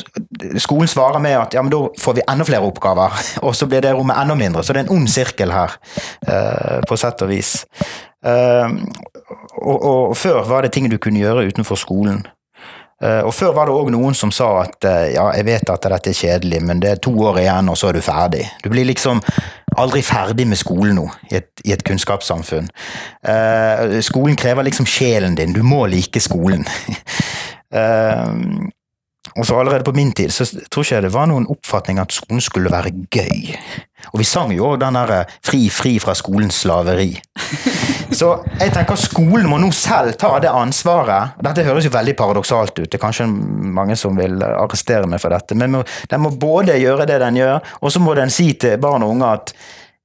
skolen svarer med at ja, men da får vi enda flere oppgaver, og så blir det rommet enda mindre. Så det er en ond sirkel her, eh, på sett og vis. Eh, og, og, før var det ting du kunne gjøre utenfor skolen. Eh, og før var det òg noen som sa at eh, ja, jeg vet at dette er kjedelig, men det er to år igjen, og så er du ferdig. Du blir liksom aldri ferdig med skolen nå, i et, i et kunnskapssamfunn. Skolen krever liksom sjelen din, du må like skolen. Og så allerede på min tid så tror ikke jeg det var noen oppfatning at skolen skulle være gøy. Og vi sang jo den derre 'Fri, fri fra skolens slaveri'. Så jeg tenker skolen må nå selv ta det ansvaret. Dette høres jo veldig paradoksalt ut, det er kanskje mange som vil arrestere meg for dette. Men den må både gjøre det den gjør, og så må den si til barn og unge at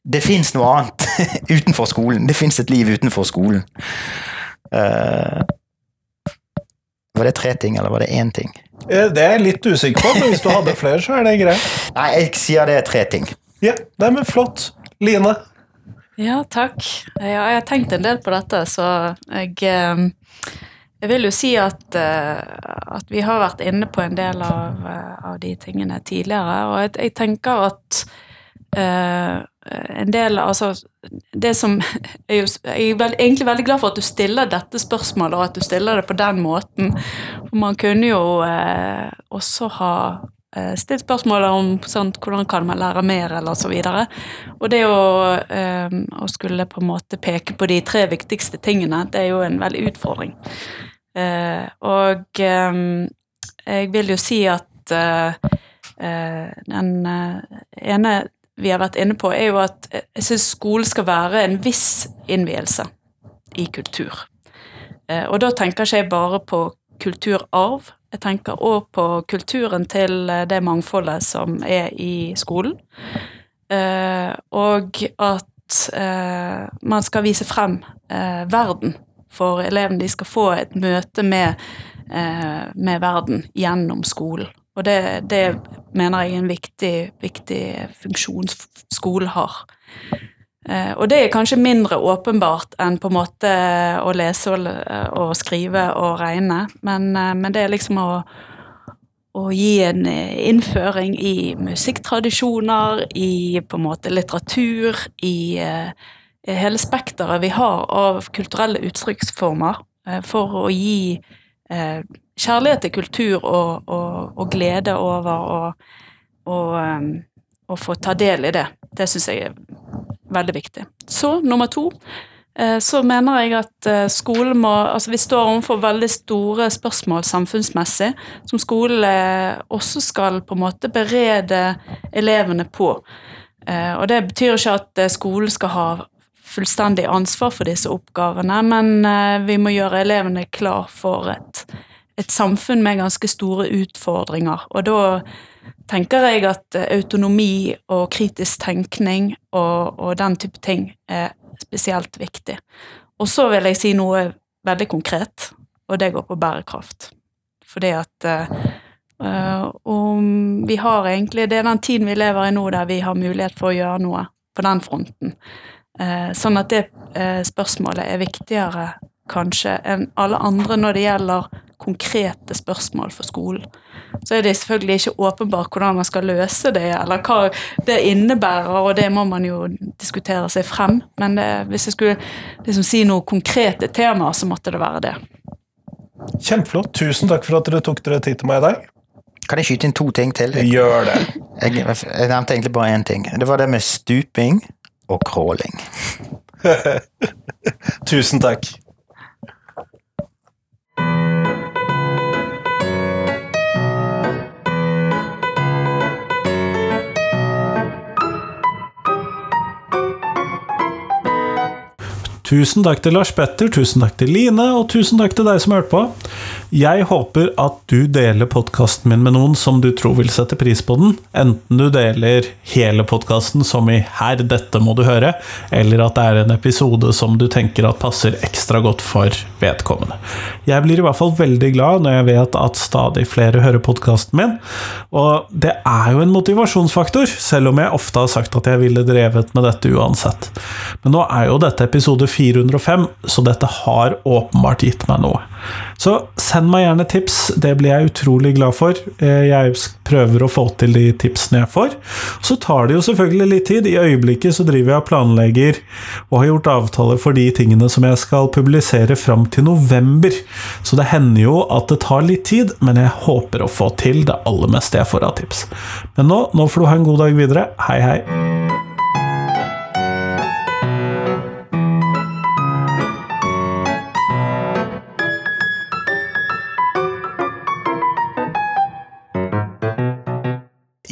det fins noe annet utenfor skolen. Det fins et liv utenfor skolen. Uh, var det tre ting, eller var det én ting? Eh, det er jeg litt usikker på, men hvis du hadde flere, så er det greit. Nei, jeg sier det er tre ting. Ja, det er flott. Line? Ja, takk. Ja, jeg har tenkt en del på dette, så jeg eh, jeg vil jo si at, eh, at, vi har vært inne på en del av, av de tingene tidligere. Og jeg, jeg tenker at uh, en del Altså, det som Jeg er egentlig veldig glad for at du stiller dette spørsmålet, og at du stiller det på den måten. For man kunne jo eh, også ha eh, stilt spørsmålet om sånn, hvordan kan man lære mer, eller så videre. Og det å, eh, å, skulle på en måte peke på de tre viktigste tingene, det er jo en veldig utfordring. Eh, og eh, jeg vil jo si at eh, den ene vi har vært inne på, er jo at jeg syns skolen skal være en viss innvielse i kultur. Eh, og da tenker ikke jeg bare på kulturarv, jeg tenker òg på kulturen til eh, det mangfoldet som er i skolen. Eh, og at man skal vise frem verden for elevene. De skal få et møte med, med verden gjennom skolen. Og det, det mener jeg er en viktig, viktig funksjon skolen har. Eh, og det er kanskje mindre åpenbart enn på en måte å lese og, og skrive og regne, men, eh, men, det er liksom å, å gi en innføring i musikktradisjoner, i på en måte litteratur, i i hele spekteret vi har av kulturelle uttrykksformer, for å gi uh, kjærlighet til kultur og, og, og glede over å få ta del i det. Det syns jeg er veldig viktig. Så nummer to eh, så mener jeg at eh, skolen må Altså vi står overfor veldig store spørsmål samfunnsmessig, som skolen eh, også skal på en måte berede elevene på. Og det betyr ikke at skolen skal ha fullstendig ansvar for disse oppgavene, men vi må gjøre elevene klar for et et samfunn med ganske store utfordringer. Og da tenker jeg at eh, autonomi og kritisk tenkning og, og den type ting er spesielt viktig. Og så vil jeg si noe veldig konkret, og det går på bærekraft. Fordi at uh, om vi har egentlig Det er den tiden vi lever i nå der vi har mulighet for å gjøre noe på den fronten. Uh, sånn at det uh, spørsmålet er viktigere kanskje enn alle andre når det gjelder konkrete spørsmål for skolen. Så er det selvfølgelig ikke åpenbart hvordan man skal løse det, eller hva det innebærer, og det må man jo diskutere seg frem. Men det, hvis jeg skulle liksom si noe konkrete temaer, så måtte det være det. Kjempeflott. Tusen takk for at dere tok dere tid til meg i dag. Kan jeg skyte inn to ting til? Gjør det. Jeg, jeg nevnte egentlig bare én ting. Det var det med stuping og crawling. Tusen takk. Tusen takk til Lars Petter, tusen takk til Line, og tusen takk til deg som hørte på. Jeg håper at du deler podkasten min med noen som du tror vil sette pris på den, enten du deler hele podkasten som i 'her, dette må du høre', eller at det er en episode som du tenker at passer ekstra godt for vedkommende. Jeg blir i hvert fall veldig glad når jeg vet at stadig flere hører podkasten min, og det er jo en motivasjonsfaktor, selv om jeg ofte har sagt at jeg ville drevet med dette uansett. Men nå er jo dette episode 405, så dette har åpenbart gitt meg noe. Så send meg gjerne tips, det blir jeg utrolig glad for. Eh, jeg prøver å få til de tipsene jeg får. Så tar det jo selvfølgelig litt tid. I øyeblikket så driver jeg og planlegger og har gjort avtaler for de tingene som jeg skal publisere fram til november. Så det hender jo at det tar litt tid, men jeg håper å få til det aller meste jeg får av tips. Men nå, nå får du ha en god dag videre. Hei, hei.